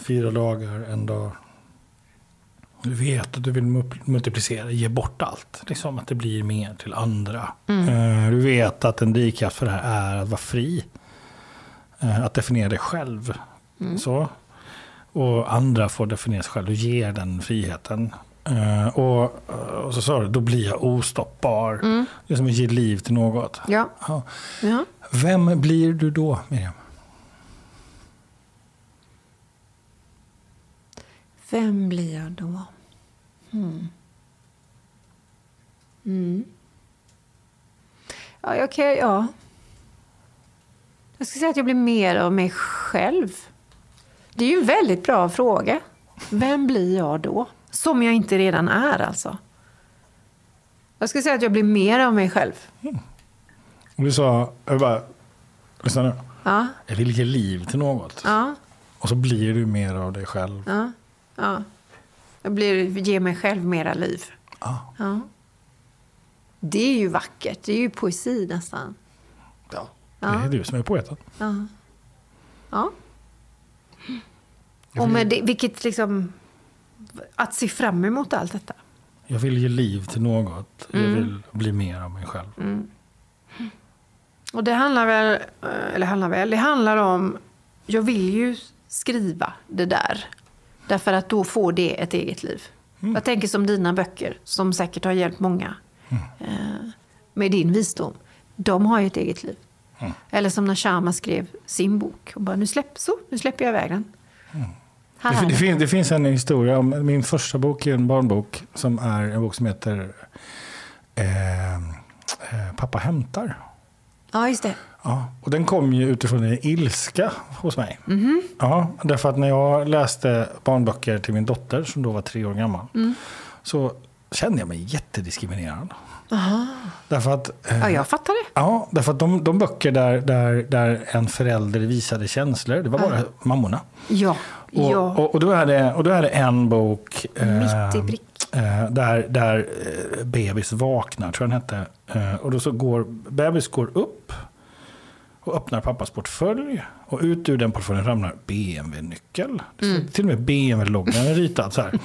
fyra dagar, en dag. Du vet att du vill mu- multiplicera, ge bort allt. Liksom att det blir mer till andra. Mm. Eh, Du vet att en drivkraft för det här är att vara fri. Eh, Att definiera dig själv. Mm. Så. Och andra får definiera sig själv. Du ger den friheten. Eh, och, och så sa du, då blir jag ostoppbar. Det är som att ge liv till något. Ja. Ja. ja. Vem blir du då, Miriam? Vem blir jag då? Hmm. Mm. Ja, jag kan, ja. Jag ska säga att jag blir mer av mig själv. Det är ju en väldigt bra fråga. Vem blir jag då? Som jag inte redan är alltså. Jag skulle säga att jag blir mer av mig själv. Och du sa, jag bara, lyssna nu. Ja, Jag vill ge liv till något. ja, Och så blir du mer av dig själv. ja. ja. Jag blir, ger mig själv mera liv. Ja. Ja. Det är ju vackert. Det är ju poesi nästan. Ja. Ja. Det är du som är poeten. Ja. ja. Och med det, vilket liksom... Att se fram emot allt detta. Jag vill ge liv till något. Mm. Jag vill bli mer av mig själv. Och det handlar väl, eh, eller handlar väl, det handlar om, jag vill ju skriva det där. Därför att då får det ett eget liv. Jag tänker som dina böcker, som säkert har hjälpt många. Eh, med din visdom. De har ju ett eget liv. Eller som när Sharma skrev sin bok. Och bara, nu, släpp, så, nu släpper jag iväg den. Det, det, finns, det finns en historia om min första bok, är en barnbok, som är en bok som heter eh, eh, Pappa hämtar. Ja, just det. Ja, och den kom ju utifrån en ilska hos mig. Mhm. Ja, därför att när jag läste barnböcker till min dotter som då var tre år gammal Mm. så kände jag mig jättediskriminerad. Aha. Därför att, eh, Ja, jag fattar det. ja, därför att de, de böcker där, där, där en förälder visade känslor, det var bara mammorna. Ja. Och, ja. och, och, då är det, och då är det en bok eh, eh, där, där eh, bebis vaknar, tror jag den hette. Och då så går, bebis går upp och öppnar pappas portfölj. Och ut ur den portföljen ramlar BMW-nyckel. Mm. Till och med BMW-loggan är ritad så här.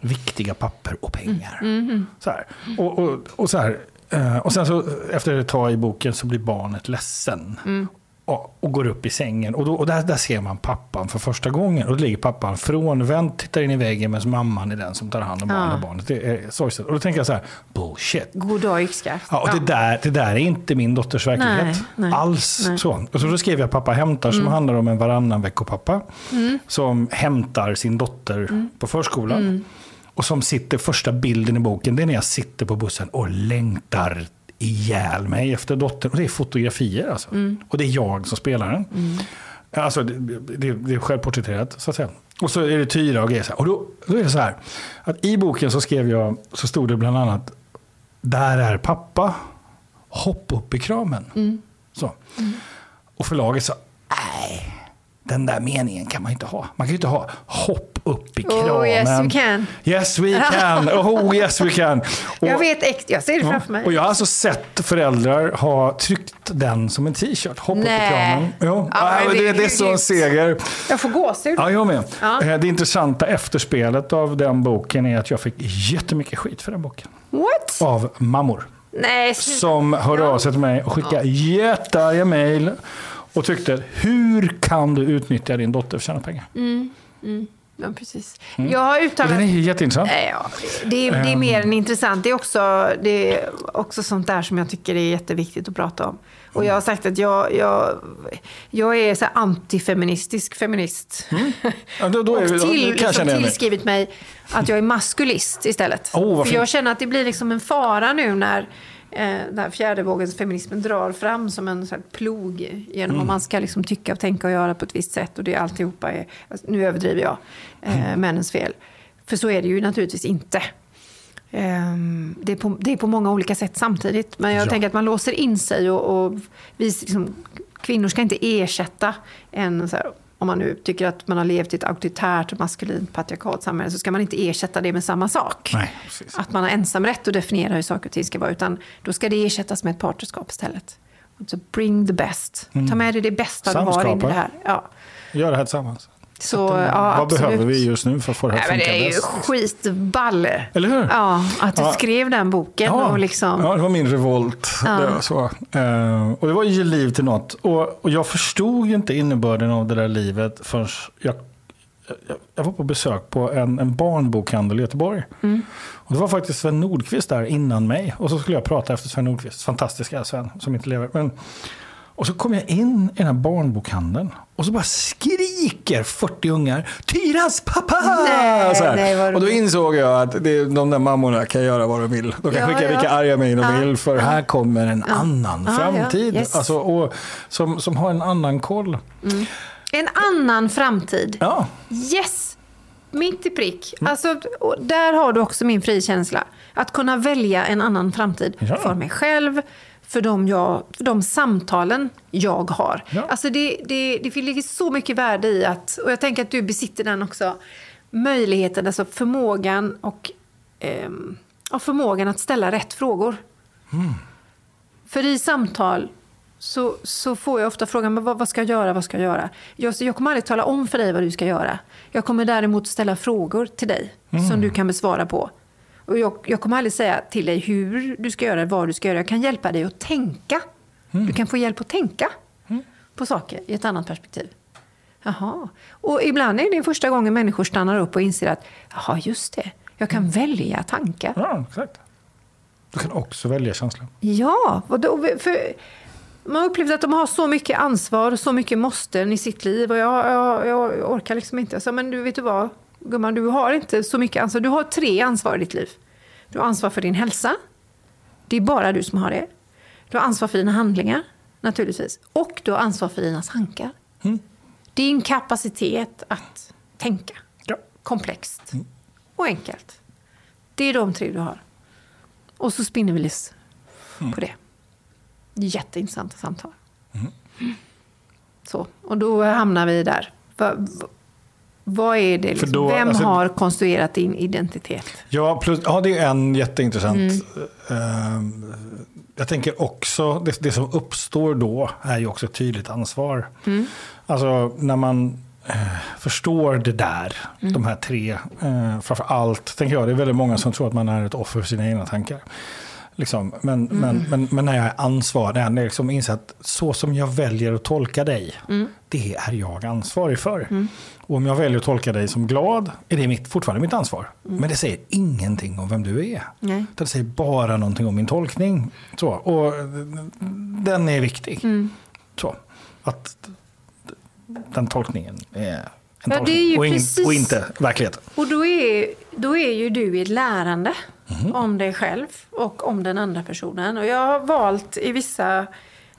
Viktiga papper och pengar. Mm. Så här. Och, och, och, så här. eh, och sen så efter ett tag i boken så blir barnet ledsen. Mm. Och, och går upp i sängen. Och, då, och där, där ser man pappan för första gången. Och då ligger pappan frånvänd, tittar in i väggen medan mamman är den som tar hand om Ja. barnet. Det är sorgset. Och då tänker jag så här, bullshit. God dag yxskaft. Ja, och Det, där, det där är inte min dotters verklighet. Nej, nej, Alls nej. så. Och så då skrev jag Pappa hämtar som handlar om en varannan veckopappa. Mm. Som hämtar sin dotter på förskolan. Mm. Och som sitter, första bilden i boken, det är när jag sitter på bussen och längtar ihjäl mig efter dottern. Och det är fotografier alltså. Mm. Och det är jag som spelar den. Alltså, det, det, det är självporträtterat, så att säga. Och så är det Tyra och grejer. Och då, då är det så här, att i boken så skrev jag, så stod det bland annat, där är pappa, hopp upp i kramen. Så. Och förlaget sa, nej, den där meningen kan man inte ha. Man kan ju inte ha hopp upp i kramen. Oh, yes, we can. Yes we can. Oh yes we can. Och, Jag vet jag ser det Ja, framför mig. Och jag har alltså sett föräldrar ha tryckt den som en t-shirt. Hopp upp i Nej. kramen. Jo. Ja, Ja, det det, är det är så en seger. Jag får gåshud. Ja, jag med. Ja. Eh, Det intressanta efterspelet av den boken är att jag fick jättemycket skit för den boken. What? Av mammor. Nej. Som hörde av sig till mig och skickade jättearga mejl. Och tyckte, hur kan du utnyttja din dotter för att tjäna pengar? Ja, precis. Jag har uttalat... den är jätteintressant. Ja, det, är, det är mer än intressant. Det är, också, det är också sånt där som jag tycker är jätteviktigt att prata om. Och jag har sagt att jag, jag, jag är så antifeministisk feminist. Ja, då, då är vi, och då till, kan jag liksom tillskrivit mig att jag är maskulist istället. Oh, För jag känner att det blir liksom en fara nu när den här fjärde vågens feminismen drar fram som en sån plog genom Mm. man ska liksom tycka och tänka och göra på ett visst sätt. Och det alltihopa är, alltså, nu överdriver jag, eh, Mm. männens fel. För så är det ju naturligtvis inte. Ehm, det, är på, det är på många olika sätt samtidigt. Men jag Ja. tänker att man låser in sig och, och vi, liksom, kvinnor ska inte ersätta en så här, om man nu tycker att man har levt i ett auktoritärt, maskulint, patriarkalt samhälle så ska man inte ersätta det med samma sak. Nej. Att man har ensamrätt att definiera hur saker och ting ska vara. Utan då ska det ersättas med ett partnerskap istället. Så bring the best. Ta med dig det bästa du har in i det här. Ja. Gör det här tillsammans. Så, Vad ja, absolut. behöver vi just nu för att få det här att funka det är ju skitball. Eller hur? Ja, att du Ja. skrev den boken. Och liksom, ja, det var min revolt. Ja. Det var så. Eh, och det var ju liv till något. Och, och jag förstod inte innebörden av det där livet förrän jag, jag, jag var på besök på en, en barnbokhandel i Göteborg. Mm. Och det var faktiskt Sven Nordqvist där innan mig. Och så skulle jag prata efter Sven Nordqvist. Fantastiska Sven som inte lever. Men, och så kom jag in i den här barnbokhandeln. Och så bara skriker 40 ungar Tyras pappa! Nej, nej, och då insåg jag att det, de där mammorna kan göra vad de vill. De kan Ja, skicka ja. vilka arga mejl de Ja. vill. För här kommer en annan Ja, ja. framtid. Yes. Alltså, och, som, som har en annan koll. En annan framtid. Ja, Yes! mitt i prick. Alltså, och där har du också min frikänsla. Att kunna välja en annan framtid för mig själv, för de, jag, för de samtalen jag har. Ja. Alltså det, det, det ligger så mycket värde i att, och jag tänker att du besitter den också, möjligheten, alltså förmågan och ehm, ja, förmågan att ställa rätt frågor. För i samtal så, så får jag ofta frågan men vad, vad ska jag göra, vad ska jag göra? Jag, jag kommer aldrig tala om för dig vad du ska göra. Jag kommer däremot ställa frågor till dig som du kan besvara på. Och jag, jag kommer aldrig säga till dig hur du ska göra, vad du ska göra. Jag kan hjälpa dig att tänka. Du kan få hjälp att tänka på saker i ett annat perspektiv. Jaha. Och ibland är det första gången människor stannar upp och inser att jaha, just det, jag kan välja tankar. Ja, exakt. Du kan också välja känslan. Ja, för man har upplevt att de har så mycket ansvar och så mycket måsten i sitt liv. Och jag, jag, jag orkar liksom inte. Jag sa, men du vet du vad, gumman, du har inte så mycket ansvar. Du har tre ansvar i ditt liv. Du har ansvar för din hälsa. Det är bara du som har det. Du har ansvar för dina handlingar, naturligtvis. Och du har ansvar för dina tankar. Din kapacitet att tänka. Ja. Komplext och enkelt. Det är de tre du har. Och så spinner vi lis på det. Jätteintressanta samtal. Så, och då hamnar vi där. Va, vad är det? Liksom? då, Vem alltså- har konstruerat din identitet? Ja, plus, ja, det är en jätteintressant. Mm. ehm, jag tänker också, det, det som uppstår då är ju också ett tydligt ansvar. Mm. Alltså när man eh, förstår det där, Mm. de här tre, eh, framför allt, tänker jag, det är väldigt många som tror att man är ett offer för sina egna tankar. Liksom. Men, Mm. men, men, men när jag är ansvarig, när jag liksom inser att så som jag väljer att tolka dig, Mm. det är jag ansvarig för. Och om jag väljer att tolka dig som glad, är det mitt, fortfarande mitt ansvar. Men det säger ingenting om vem du är. Nej. Det säger bara någonting om min tolkning. Så, och den är viktig. Mm. Så, att den tolkningen är en Ja, tolkning och, in, precis- och inte verkligheten. Och då är, då är ju du i ett lärande Mhm. om dig själv och om den andra personen. Och jag har valt i vissa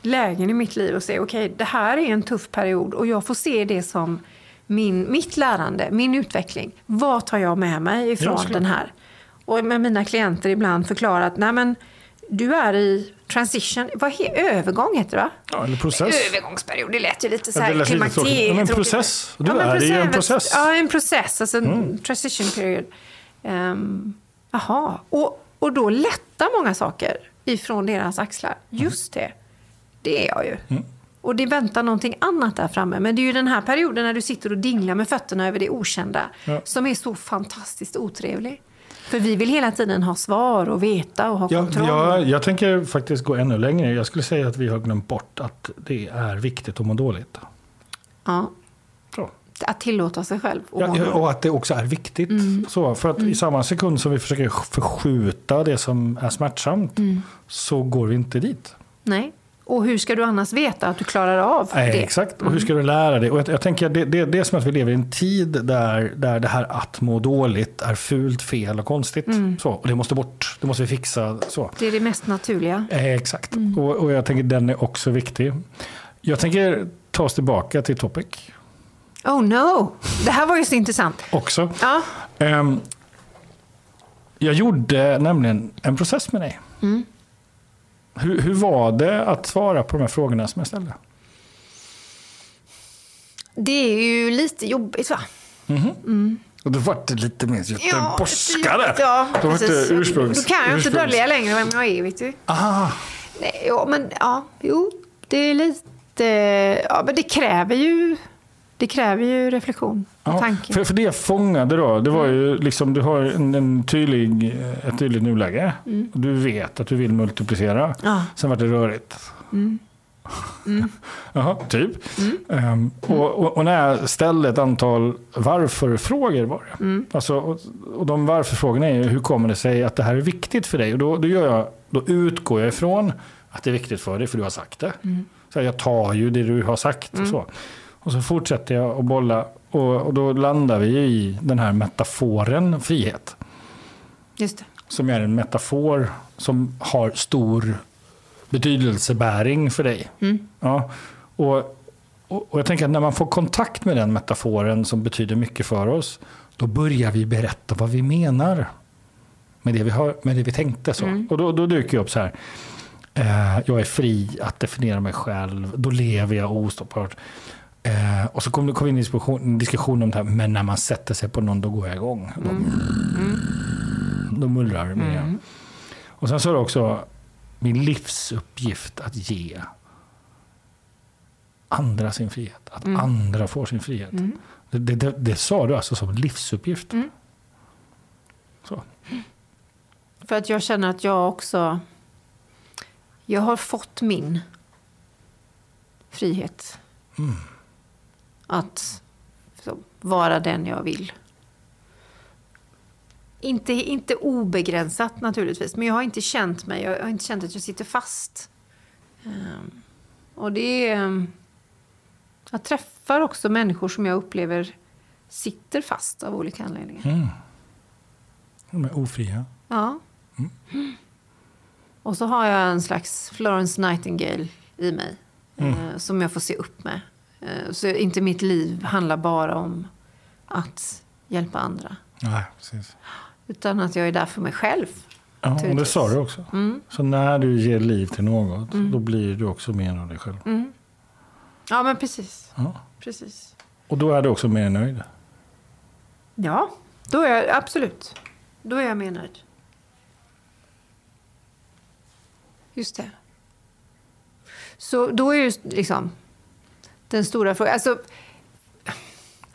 lägen i mitt liv att säga okej, det här är en tuff period och jag får se det som min, mitt lärande, min utveckling. Vad tar jag med mig Ja, ifrån den här? Och med mina klienter ibland förklarat, nej men du är i transition, vad he, övergång heter det va? Ja, eller process. Övergångsperiod, det lät ju lite så Ja, här lite tråkigt. Ja, men klimakteriet. process. Du Ja, men är i en process. Ja, en process. Alltså en transition period. Um. Och, och då lättar många saker ifrån deras axlar. Just det. Det är jag ju. Mm. Och det väntar någonting annat där framme. Men det är ju den här perioden när du sitter och dinglar med fötterna över det okända Ja. som är så fantastiskt otrevlig. För vi vill hela tiden ha svar och veta och ha Ja, kontroll. jag, jag tänker faktiskt gå ännu längre. Jag skulle säga att vi har glömt bort att det är viktigt att må dåligt. Ja, Så. att tillåta sig själv. att Ja, ja, och att det också är viktigt. Så, för att i samma sekund som vi försöker förskjuta det som är smärtsamt så går vi inte dit. Nej. Och hur ska du annars veta att du klarar av Nej, det? Exakt, och hur ska du lära dig? Och jag, jag tänker att det, det, det är som att vi lever i en tid där, där det här att må dåligt är fult, fel och konstigt. Så, och det måste bort, det måste vi fixa. Så. Det är det mest naturliga. Eh, exakt, och, och jag tänker den är också viktig. Jag tänker ta oss tillbaka till Topic Oh no! Det här var ju så intressant. också. Ja. Ehm, jag gjorde nämligen en process med dig. Hur, hur var det att svara på de här frågorna som jag ställde? Det är ju lite jobbigt va? Och då var det lite mer göteborgskare. Ja, Då var det ursprungs, Då kan jag inte ursprungs- dölja längre vem jag är, vet du. Ah, Nej, ja, men ja, jo, det är lite... Ja, men det kräver ju... Det kräver ju reflektion och ja, tanke. för, för det jag fångade då, det var ju liksom, du har en, en tydlig, ett tydligt nuläge. Mm. Du vet att du vill multiplicera. Ja. Sen var det rörigt. Mm. Jaha, typ. Ehm, och, och, och när jag ställde ett antal varför-frågor var det. Mm. Alltså, och, och de varför-frågorna är ju hur kommer det sig att det här är viktigt för dig? Och då, då, gör jag, då utgår jag ifrån att det är viktigt för dig för du har sagt det. Mm. Så jag tar ju det du har sagt. Och, så. Och så fortsätter jag att bolla. Och, och då landar vi i den här metaforen frihet. Just det. Som är en metafor som har stor betydelsebäring för dig. Mm. Ja, och, och och jag tänker att när man får kontakt med den metaforen som betyder mycket för oss, då börjar vi berätta vad vi menar med det vi, har, med det vi tänkte. Så. Och då, då dyker jag upp så här. Eh, jag är fri att definiera mig själv. Då lever jag ostoppat. Eh, och så kom det kom in en diskussion, en diskussion om det här, men när man sätter sig på någon då går jag igång. Då, då mullrar det mer. Och sen så är det också min livsuppgift att ge andra sin frihet. Att andra får sin frihet. Det, det, det, det sa du alltså som livsuppgift. Så. För att jag känner att jag också... Jag har fått min frihet. Att vara den jag vill. Inte, inte obegränsat naturligtvis, men jag har inte känt mig, jag har inte känt att jag sitter fast. Ehm, och det är... ehm, Jag träffar också människor som jag upplever sitter fast av olika anledningar. De är ofria. Ja. Och så har jag en slags Florence Nightingale i mig. Eh, som jag får se upp med. Eh, så inte mitt liv handlar bara om att hjälpa andra. Nej, precis. Utan att jag är där för mig själv. Ja, och det sa du också. Så när du ger liv till något, då blir du också mer av dig själv. Ja, men precis. Ja. precis. Och då är du också mer nöjd. Ja, då är jag absolut. Då är jag mer nöjd. Just det. Så då är ju liksom den stora frågan. Alltså,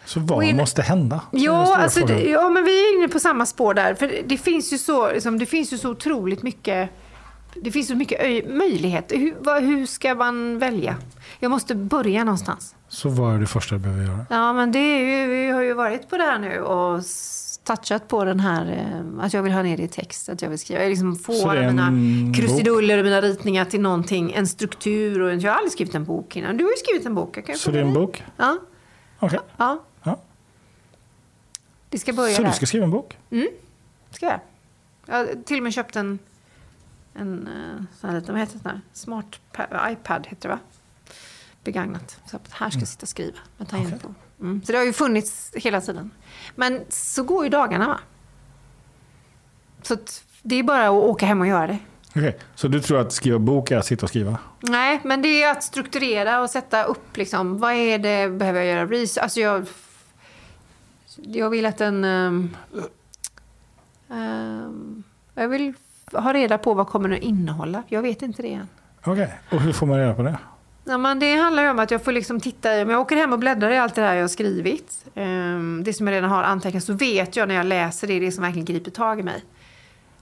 Så vad in- måste hända? Ja, alltså, det, ja, men vi är inne på samma spår där. För det, det, finns, ju så, liksom, det finns ju så otroligt mycket... Det finns så mycket öj- möjligheter. Hur, hur ska man välja? Jag måste börja någonstans. Så vad är det första du behöver göra? Ja, men det är ju, vi har ju varit på det här nu och touchat på den här eh, att jag vill ha ner det i text, att jag vill skriva, jag liksom få alla mina krusiduller och mina ritningar till någonting, en struktur. Och jag har aldrig skrivit en bok innan. Du har ju skrivit en bok. Jag kan Så det är en bok? Ja, Okej. ja. Ja. Det ska börja Så där. du ska skriva en bok? Ska jag. Jag har till och med köpt en, en eh, sån här liten, vad heter det, smart pa- iPad, heter det va? Begagnat. Så att här ska jag sitta och skriva med tangent på. Mm. Så det har ju funnits hela tiden. Men så går ju dagarna va? Så det är bara att åka hem och göra det. Okej, Så du tror att skriva bok är att sitta och skriva? Nej, men det är att strukturera och sätta upp liksom, vad är det, behöver jag göra research? Alltså jag, jag vill att den... ehm, ehm, jag vill ha reda på vad kommer den att innehålla. Jag vet inte det än. Okej, och hur får man reda på det? Ja, men det handlar ju om att jag får liksom titta i, om jag åker hem och bläddrar i allt det där jag har skrivit, ehm, det som jag redan har antecknat, så vet jag när jag läser det, det som verkligen griper tag i mig.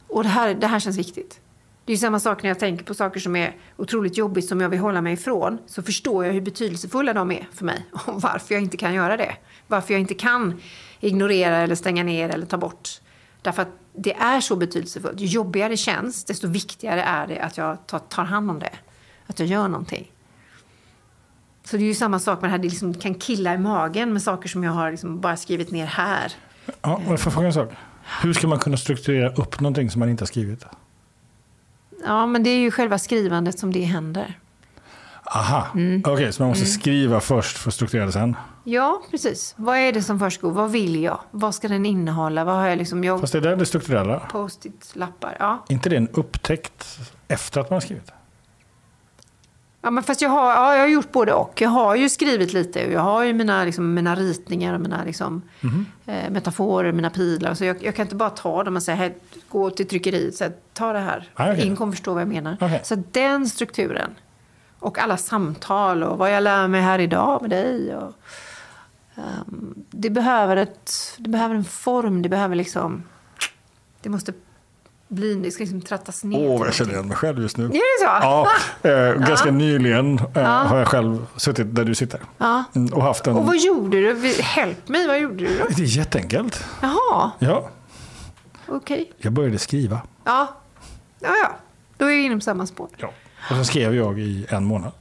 Och det här, det här känns viktigt. Det är samma sak när jag tänker på saker som är otroligt jobbigt som jag vill hålla mig ifrån. Så förstår jag hur betydelsefulla de är för mig och varför jag inte kan göra det. Varför jag inte kan ignorera eller stänga ner eller ta bort. Därför att det är så betydelsefullt. Ju jobbigare det känns, desto viktigare är det att jag tar, hand om det. Att jag gör någonting. Så det är ju samma sak med det här, det liksom kan killa i magen med saker som jag har liksom bara skrivit ner här. Ja, men får jag fråga en sak? Hur ska man kunna strukturera upp någonting som man inte har skrivit? Ja, men det är ju själva skrivandet som det händer. Aha, Mm. okej, så man måste skriva först för att strukturera det sen. Ja, precis. Vad är det som försiggår? Vad vill jag? Vad ska den innehålla? Vad har jag liksom... Jag... Fast det är där det strukturella. Post-it-lappar. Ja. inte det en upptäckt efter att man har skrivit? ja, men fast jag har, ja, jag har gjort både och. Jag har ju skrivit lite. och Jag har ju mina, liksom, mina ritningar och mina liksom, eh, metaforer, mina pilar. Så jag, jag kan inte bara ta dem och säga, "Hej, gå till tryckeriet, så här, ta det här. Ah, okej. Ingen kommer förstå vad jag menar. Okej. Så den strukturen. Och alla samtal och vad jag lär mig här idag med dig. Och, ehm, det, behöver ett, det behöver en form, det behöver liksom... Det måste bli, det ska liksom trattas ner. Åh, vad jag känner igen mig själv just nu. Är det så? Ja, eh, ganska nyligen eh, har jag själv suttit där du sitter. Ja. Mm, Och haft en... Och vad gjorde du? Hjälp mig, vad gjorde du då? Det är jätteenkelt. Jaha, Ja, okej. jag började skriva. Ja. ja, ja. Då är vi inne på samma spår. Ja. Och så skrev jag i en månad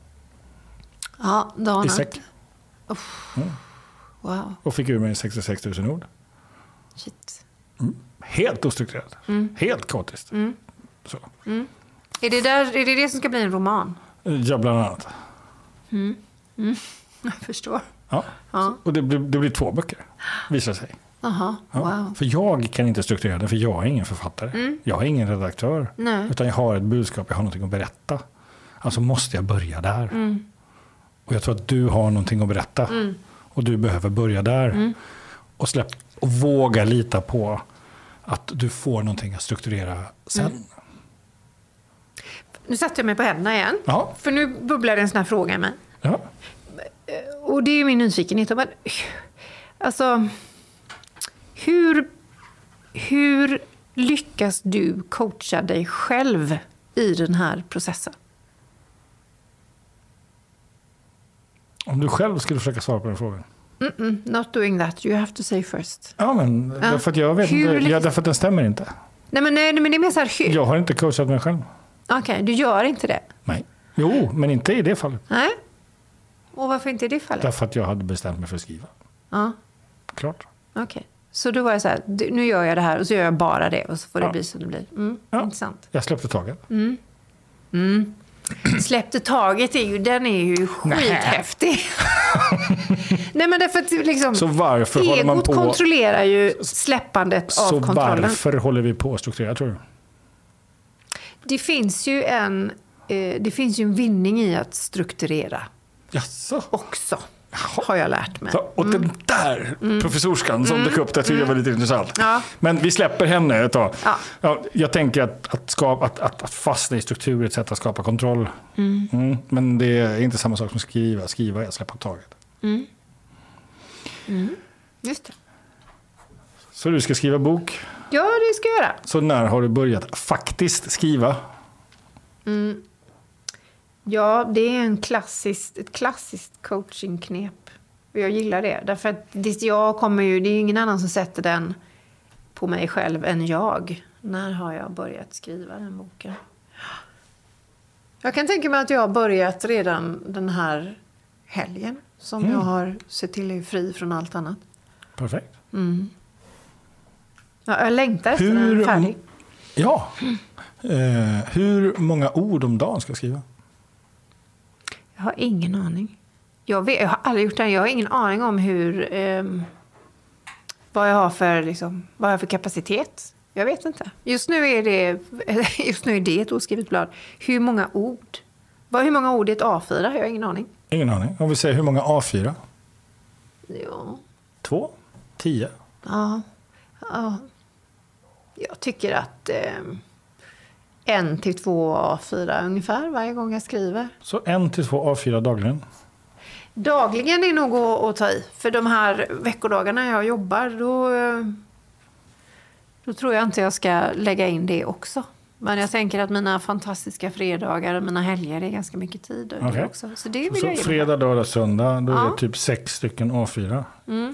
Ja, dagen i säck. Wow, Och fick ur mig 66 000 ord. shit. Helt ostrukturerat. Mm. Helt kaotiskt. Så. Är det, där, är det det som ska bli en roman? Ja, bland annat. Jag förstår. Ja. Ja. Och det blir, det blir två böcker, visar sig. Jaha, Ja. wow. För jag kan inte strukturera det, för jag är ingen författare. Jag är ingen redaktör. Nej. Utan jag har ett budskap, jag har någonting att berätta. Alltså måste jag börja där. Och jag tror att du har någonting att berätta. Och du behöver börja där. Och, släpp, och våga lita på att du får någonting att strukturera sen. Nu satte jag mig på händerna igen. Ja. För nu bubblar det en sån här fråga i mig. Ja. Och det är min nyfikenhet. Men, alltså, hur, hur lyckas du coacha dig själv i den här processen? Om du själv skulle försöka svara på den frågan. Mm-mm, not doing that. You have to say first. Ja, men därför att jag vet Hur inte. Ja, därför att den stämmer inte. Nej, men, nej, men det är mer så här... Hur... Jag har inte coachat mig själv. Okej, du gör inte det? Nej. Jo, men inte i det fallet. Nej. Och varför inte i det fallet? Därför att jag hade bestämt mig för att skriva. Ja, Klart. okej. Så då var jag så här, nu gör jag det här och så gör jag bara det och så får det Ja. bli som det blir. Mm, Ja. Intressant. Jag släppte taget. Släppte taget är ju, den är ju skithäftig. Nej men därför att liksom, Så varför håller man egot på... kontrollerar ju släppandet Så av kontrollen. varför håller vi på att strukturera tror du? Det finns ju en, eh, det finns ju en vinning i att strukturera Jaså? också. Har jag lärt mig. Så, och den där professorskan som dök upp, det tycker jag var lite intressant. Mm. Ja. Men vi släpper henne ett tag. Ja. Ja, jag tänker att, att, skapa, att, att, att fastna i struktur är ett sätt att skapa kontroll. Mm, men det är inte samma sak som skriva. Skriva är att släppa taget. Just det. Så du ska skriva bok. Ja, det ska jag göra. Så när har du börjat faktiskt skriva? Ja, det är en klassiskt, ett klassiskt coachingknep. Och jag gillar det. Därför att det, jag kommer ju, det är ingen annan som sätter den på mig själv än jag. När har jag börjat skriva den boken? Jag kan tänka mig att jag har börjat redan den här helgen. Som jag har sett till är fri från allt annat. Perfekt. Ja, jag längtar efter Hur- den är färdig. Ja. Eh, hur många ord om dagen ska jag skriva? Jag har ingen aning. Jag, vet, jag har aldrig gjort det. Jag har ingen aning om hur... ehm, vad jag har för, liksom, vad jag har för kapacitet. Jag vet inte. Just nu är det, just nu är det ett oskrivet blad. Hur många ord? Vad, hur många ord är ett A4? Jag har ingen aning. Ingen aning. Om vi säger hur många A4? Ja. Två? Tio? ja. ja. Jag tycker att ehm, en till två A4 ungefär varje gång jag skriver. Så en till två A4 dagligen. Dagligen är nog att, att ta i. För de här veckodagarna jag jobbar, då, då tror jag inte jag ska lägga in det också. Men jag tänker att mina fantastiska fredagar och mina helger är ganska mycket tid. Det också. Så det vill Så jag gilla. fredag, lördag, söndag. Då är Ja. det typ sex stycken A4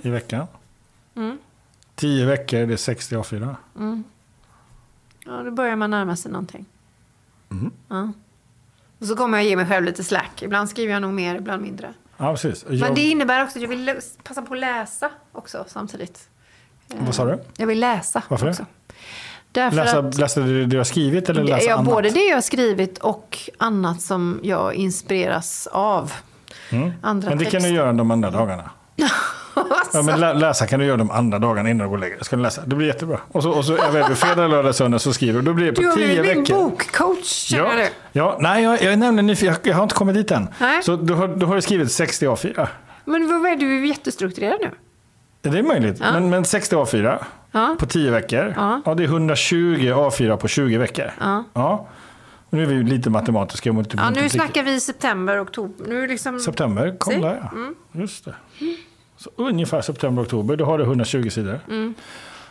i veckan. Tio veckor, det är 60 A4. Ja, då börjar man närma sig någonting. Mm. Ja. Och så kommer jag ge mig själv lite slack. Ibland skriver jag nog mer, ibland mindre. Ja, precis. Men Jag, det innebär också att jag vill passa på att läsa också samtidigt. Vad sa du? Jag vill läsa Varför det? också. Därför Läsa, att... läsa det du har skrivit eller läsa ja, annat? både det jag har skrivit och annat som jag inspireras av. Mm. Andra Men det kan du texter. göra de andra dagarna. Ja, men lä- läsa kan du göra de andra dagarna innan du går och lägger dig. Ska du läsa? Det blir jättebra. Och så, och så är vi fredag, lördag, söndag så skriver du. Då blir det på Du har tio blivit min veckor. bokcoach, Ja, du. ja, nej, jag, jag är nämligen nyfiken. Jag, jag har inte kommit dit än. Nej. Så du har, du har skrivit 60 A4. Men vad är du är jättestrukturerad nu. Det är möjligt. Men, men 60 A4 Ja. på 10 veckor. Ja. det är 120 A4 på 20 veckor. Ja. Ja. Nu är vi lite matematiska. Ja, nu snackar vi september, oktober. Nu liksom... September, kom där ja. Just det. Så ungefär september, oktober, då har du 120 sidor. Mm.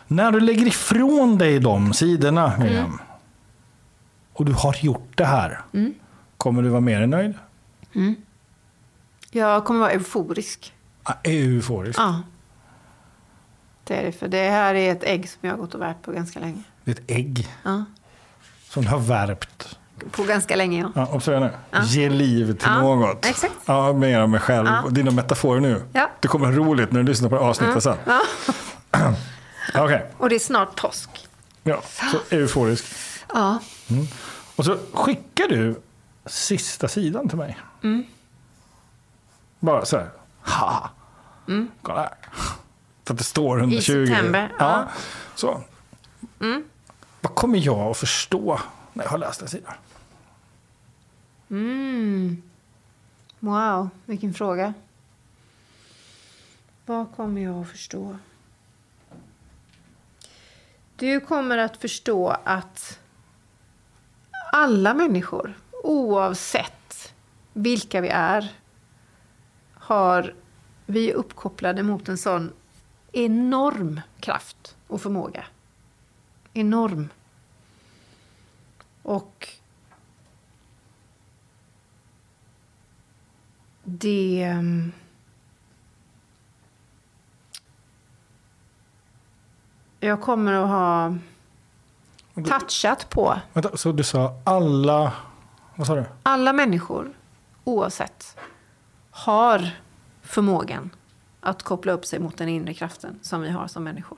När du lägger ifrån dig de sidorna, Miriam, Mm. och du har gjort det här, kommer du vara mer än nöjd? Jag kommer vara euforisk. Ja, Euforisk. Ja. Det är det, för det här är ett ägg som jag har gått och värpt på ganska länge. Det är ett ägg Ja. som du har värpt. På ganska länge, ja. Ja, observera nu. Ge liv till Ja, något. exakt. Ja, mer av mig själv. Ja. Dina metaforer nu. Ja. Det kommer roligt när du lyssnar på avsnittet sen. Ja. Okej, Och det är snart påsk. ja. så euforisk. Ja. Och så skickar du sista sidan till mig. Bara så här. Ha. Kolla här. För att det står 120. I september, ja. Så. Vad kommer jag att förstå när jag har läst en sida? Mm. Wow, vilken fråga. Vad kommer jag att förstå? Du kommer att förstå att alla människor, oavsett vilka vi är, har, vi är uppkopplade mot en sån enorm kraft och förmåga. Enorm. Och det... ehm, Jag kommer att ha touchat på Vänta, så du sa alla... Vad sa du? alla människor, oavsett, har förmågan att koppla upp sig mot den inre kraften som vi har som människor.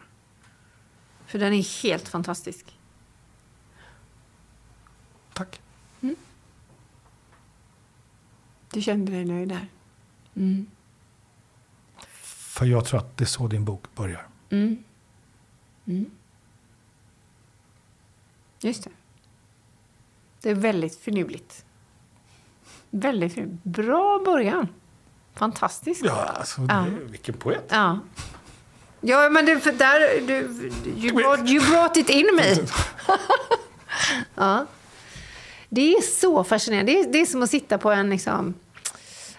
För den är helt fantastisk. Tack. Du kände dig nöjd där? Mm. För jag tror att det är så din bok börjar. Mm. Mm. Just det. Det är väldigt finurligt. Väldigt finurligt. Bra början. Fantastiskt. Ja, alltså, Ja. det, vilken poet. Ja. Ja, men det, för där, du, you, brought, you brought it in me. ja. Det är så fascinerande. Det är, det är som att sitta på en, liksom,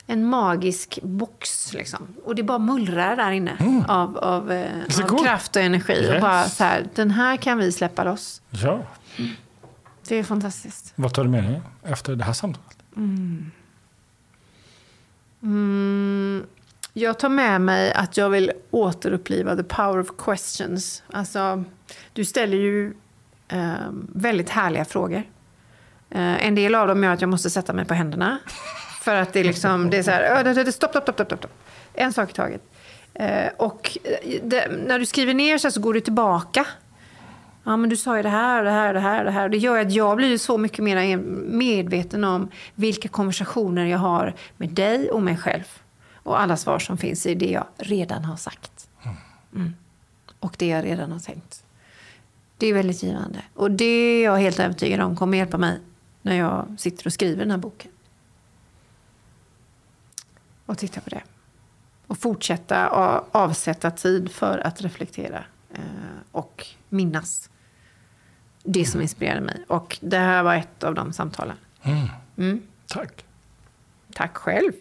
en magisk box. Liksom. Och det bara mullrar där inne av, av, eh, av coolt. kraft och energi. Och Yes. bara så här, den här kan vi släppa loss. Ja. Det är fantastiskt. Vad tar du med dig efter det här samtalet? Mm, jag tar med mig att jag vill återuppliva the power of questions. Alltså, du ställer ju eh, väldigt härliga frågor. Eh, en del av dem gör att jag måste sätta mig på händerna. För att det är liksom, det är så här, stopp, stopp, stopp, stopp, stopp. En sak i taget. Eh, och eh, det, när du skriver ner så, här så går du tillbaka. Ja, men du sa ju det här, det här, det här, det här. Det gör att jag blir så mycket mer medveten om vilka konversationer jag har med dig och mig själv. Och alla svar som finns i det jag redan har sagt. Mm. Och det jag redan har tänkt. Det är väldigt givande. Och det är jag helt övertygad om kommer hjälpa mig när jag sitter och skriver den här boken. Och titta på det. Och fortsätta avsätta tid för att reflektera eh, och minnas det som inspirerade mig. Och det här var ett av de samtalen. Mm. Mm. Tack. Tack själv.